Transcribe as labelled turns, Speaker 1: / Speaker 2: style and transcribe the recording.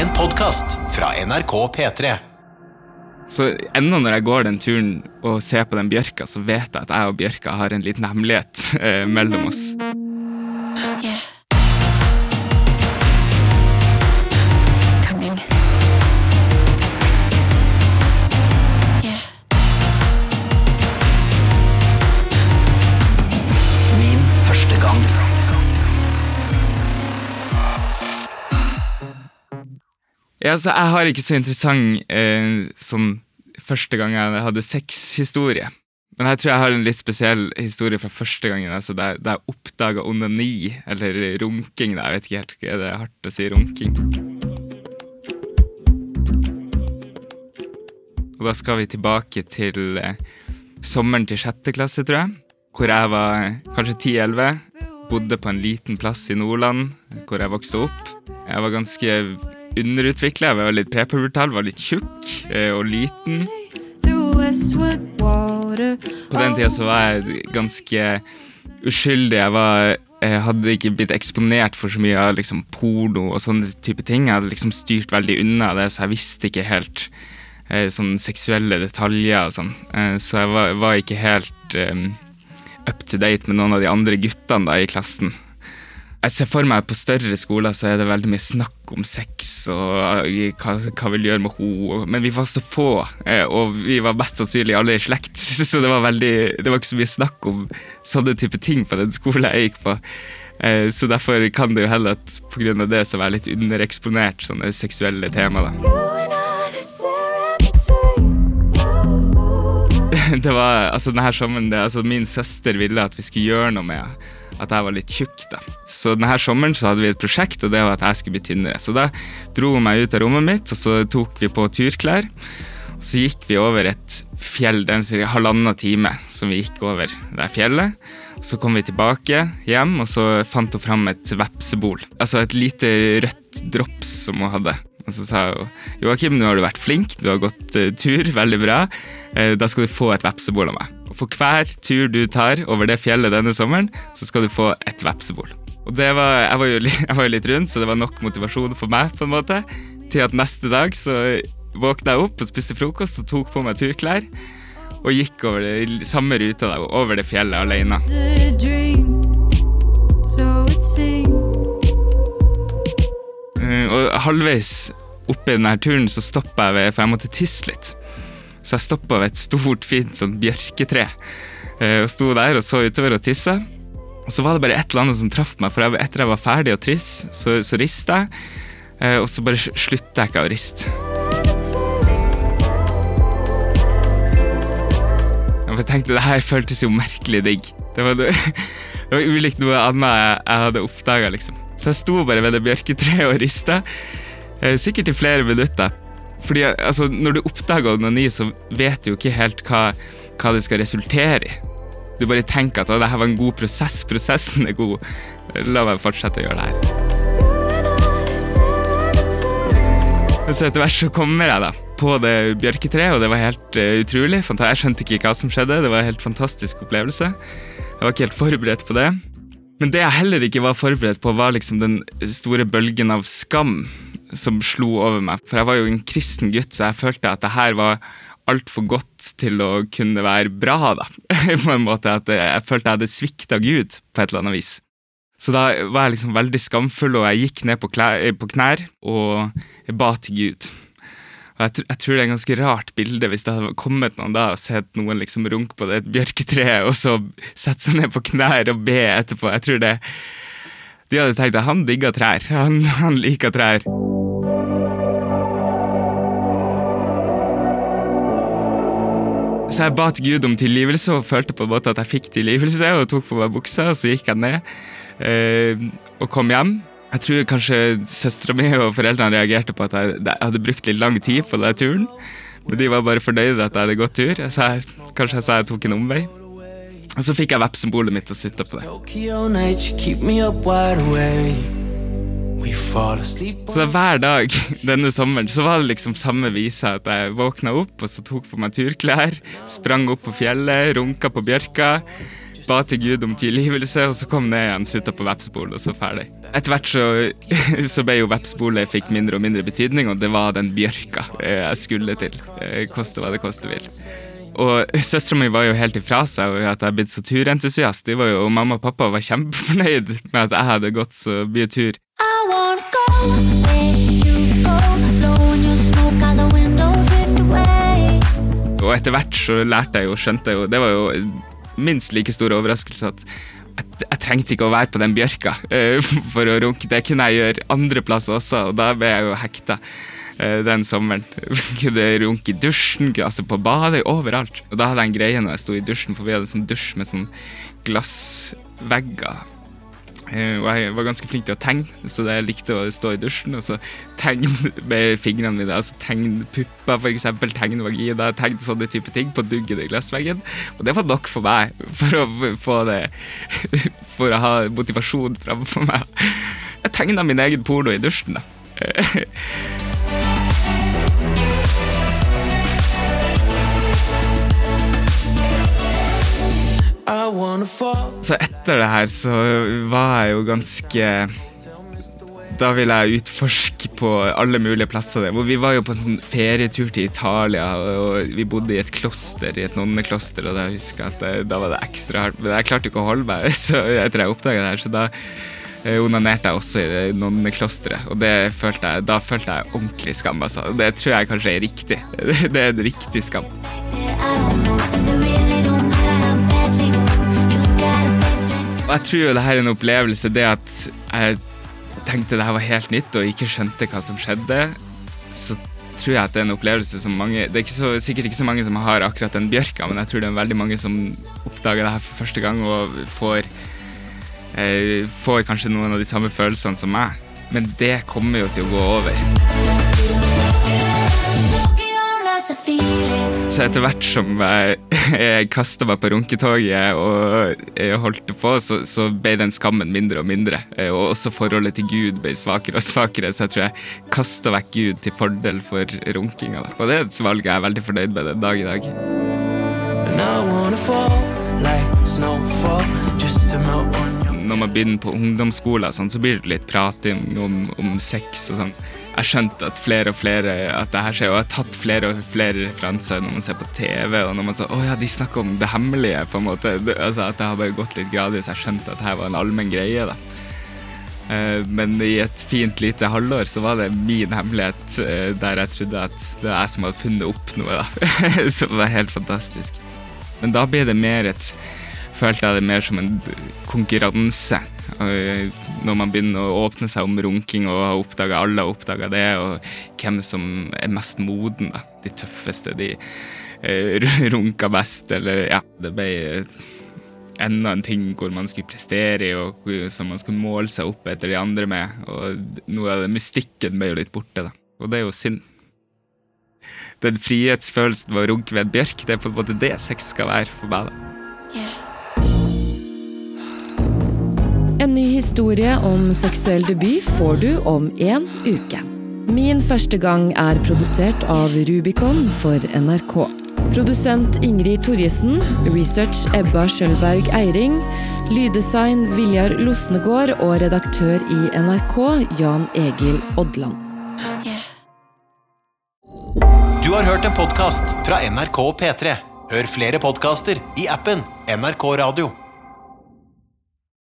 Speaker 1: En podkast fra NRK P3.
Speaker 2: Så ennå når jeg går den turen og ser på den bjørka, så vet jeg at jeg og bjørka har en liten hemmelighet eh, mellom oss.
Speaker 3: Coming.
Speaker 2: Ja, så jeg har ikke så interessant eh, sånn første gang jeg hadde sexhistorie. Men jeg tror jeg har en litt spesiell historie fra første gangen altså da, jeg- oppdaga onani, eller runking. Da. Jeg vet ikke helt, er det hardt å si runking? Og da skal vi tilbake til eh, sommeren til sjette klasse, tror jeg. Hvor jeg var eh, kanskje 10-11. Bodde på en liten plass i Nordland, hvor jeg vokste opp. Jeg var ganske underutvikla. Jeg var litt prepubertal, var litt tjukk eh, og liten. På den tida så var jeg ganske uskyldig. Jeg var jeg hadde ikke blitt eksponert for så mye av liksom porno og sånne type ting. Jeg hadde liksom styrt veldig unna det, så jeg visste ikke helt eh, sånne seksuelle detaljer og sånn. Eh, så jeg var, var ikke helt um, up to date med noen av de andre guttene da i klassen. Jeg ser for meg på større skoler så er det veldig mye snakk om sex og eh, hva, hva vil gjøre med henne, men vi var så få, eh, og vi var mest sannsynlig alle i slekt, så det var, veldig, det var ikke så mye snakk om sånne type ting på den skolen jeg gikk på. Eh, Så derfor kan det jo hende at av det så være litt undereksponert sånne seksuelle tema. da.
Speaker 3: You and I, the serendipity.
Speaker 2: det var, altså denne sommeren, det, altså Min søster ville at vi skulle gjøre noe med at jeg var litt tjukk. da. Så denne sommeren så hadde vi et prosjekt, og det var at jeg skulle bli tynnere. Så da dro hun meg ut av rommet mitt, og så tok vi på turklær. Og så gikk vi over et fjell, det er en cirka halvannen time som vi gikk over det fjellet. Og så kom vi tilbake hjem, og så fant hun fram et vepsebol. Altså et lite rødt drops som hun hadde. Og så sa hun Joakim, nå har du vært flink, du har gått eh, tur, veldig bra. Eh, da skal du få et vepsebol av meg. Og for hver tur du tar over det fjellet denne sommeren, så skal du få et vepsebol. Og var, jeg, var jo, jeg var jo litt rundt, så det var nok motivasjon for meg, på en måte, til at neste dag så våkna jeg opp og spiste frokost og tok på meg turklær. Og gikk over det, samme ruta da, over det fjellet alene. Eh, Og halvveis oppi denne turen så stoppa jeg ved, for jeg måtte tisse litt. Så jeg stoppa ved et stort, fint sånn bjørketre eh, og sto der og så utover og tissa. Og så var det bare et eller annet som traff meg, for etter jeg var ferdig og triss, så, så rista jeg. eh, Og så bare sl- slutta jeg ikke å riste. Jeg tenkte det her føltes jo merkelig digg. Det var, det var ulikt noe annet jeg, jeg hadde oppdaga, liksom. Så jeg sto bare ved det bjørketreet og rista, eh, sikkert i flere minutter. Fordi altså, når du oppdager onani, så vet du jo ikke helt hva, hva det skal resultere i. Du bare tenker at det her var en god prosess, prosessen er god. La meg fortsette å gjøre det her. Så etter hvert så kommer jeg da på det bjørketreet, og det var helt uh, utrolig. Jeg skjønte ikke hva som skjedde. Det var en helt fantastisk opplevelse. Jeg var ikke helt forberedt på det. Men det jeg heller ikke var forberedt på, var liksom den store bølgen av skam som slo over meg. For jeg var jo en kristen gutt, så jeg følte at det her var altfor godt til å kunne være bra, da. på en måte at Jeg følte jeg hadde svikta Gud på et eller annet vis. Så da var jeg liksom veldig skamfull, og jeg gikk ned på, klær, på knær og jeg ba til Gud. Og jeg, jeg tror det er en ganske rart bilde hvis det hadde kommet noen da og sett noen liksom runke på det bjørketreet, og så sette seg ned på knær og be etterpå. Jeg tror det De hadde tenkt at han digger trær. Han, han liker trær. Så jeg ba til Gud om tilgivelse og følte på en måte at jeg fikk tilgivelse, og tok på meg buksa, og så gikk jeg ned eh, og kom hjem. Jeg tror kanskje søstera mi og foreldrene reagerte på at jeg, jeg hadde brukt litt lang tid på den turen. Men de var bare fornøyde at jeg hadde gått tur. Jeg kanskje jeg sa jeg tok en omvei. Og så fikk jeg vepsebolet mitt og sutta på det. Så hver dag denne sommeren så var det liksom samme visa. At jeg våkna opp og så tok på meg turklær, sprang opp på fjellet, runka på bjørka. ba til Gud om tilgivelse, og så kom ned igjen, sutta på vepsbol, og så ferdig. Etter hvert så, så ble jo vepsbolet fikk mindre og mindre betydning, og det var den bjørka eh, jeg skulle til. eh, Koste hva det koste vil. Og søstera mi var jo helt ifra seg over at jeg er blitt så turentusiast. De var jo, og mamma og pappa var kjempefornøyd med at jeg hadde gått så mye tur. Og etter hvert så lærte jeg jo, skjønte jeg jo Det var jo minst like stor overraskelse at jeg, trengte ikke å være på den bjørka eh, for å runke. Det kunne jeg gjøre andre plasser også, og da ble jeg jo hekta eh, den sommeren. Kunne runke i dusjen, altså på badet, overalt. Og da hadde jeg en greie når jeg sto i dusjen, for vi hadde sånn dusj med sånn glassvegger. Eh, Og jeg var ganske flink til å tegne, så jeg likte å stå i dusjen og så tegne med fingrene mine. altså Tegne pupper, eksempel, tegne vagina, tegne sånne type ting på duggen i glassveggen. Og det var nok for meg, for å få det For å ha motivasjon framfor meg. Jeg tegna min egen porno i dusjen, da. Så etter det her så var jeg jo ganske Da ville jeg utforske på alle mulige plasser. der. Vi var jo på sånn ferietur til Italia, og vi bodde i et kloster, i et nonnekloster, og da husker jeg at det, da var det ekstra hardt. Men jeg klarte ikke å holde meg så etter jeg oppdaga det her, så da eh, onanerte jeg også i det nonneklosteret. Og det følte jeg, da følte jeg ordentlig skam, altså. Det tror jeg kanskje er riktig. Det er en riktig skam.
Speaker 4: Yeah,
Speaker 2: Og jeg tror jo det her er en opplevelse, det at jeg tenkte det her var helt nytt og ikke skjønte hva som skjedde, så tror jeg at det er en opplevelse som mange Det er ikke så, sikkert ikke så mange som har akkurat den bjørka, men jeg tror det er veldig mange som oppdager det her for første gang og får eh, Får kanskje noen av de samme følelsene som meg. Men det kommer jo til å gå over. Så etter hvert som jeg, jeg kasta meg på runketoget og holdt på, så, så ble den skammen mindre og mindre. Eh, Og også forholdet til Gud ble svakere og svakere, så jeg tror jeg kasta vekk Gud til fordel for runkinga. Og det er et valg jeg er veldig fornøyd med den dag i dag. Når man begynner på ungdomsskolen, sånn, så blir det litt prating om, om sex og sånn. Jeg skjønte at flere og flere at det her skjer, og jeg har tatt flere og flere referanser når man ser på TV, og når man så, å ja, de snakker om det hemmelige, på en måte. Altså At det har bare gått litt gradvis. Jeg skjønte at det her var en allmenn greie, da. Eh, Men i et fint lite halvår så var det min hemmelighet eh, der jeg trodde at det var jeg som hadde funnet opp noe, da. Som var helt fantastisk. Men da ble det mer et Følte jeg det mer som en konkurranse. Eh, Når man begynner å åpne seg om runking og har oppdaga alle har oppdaga det, og hvem som er mest moden, da. De tøffeste, de eh, runka best, eller ja. Det ble enda en ting hvor man skulle prestere i, og som man skulle måle seg opp etter de andre med. Og noe av det mystikken ble jo litt borte, da. Og det er jo synd. Den frihetsfølelsen ved å runke ved en bjørk, det er på en måte det sex skal være for meg, da.
Speaker 5: En ny historie om seksuell debut får du om en uke. Min første gang er produsert av Rubicon for NRK. Produsent Ingrid Torjesen, research Ebba Skjølberg Eiring, lyddesign Viljar Losnegård og redaktør i NRK Jan Egil Odland.
Speaker 1: Du har hørt en podkast fra NRK P3. Hør flere podkaster i appen NRK Radio.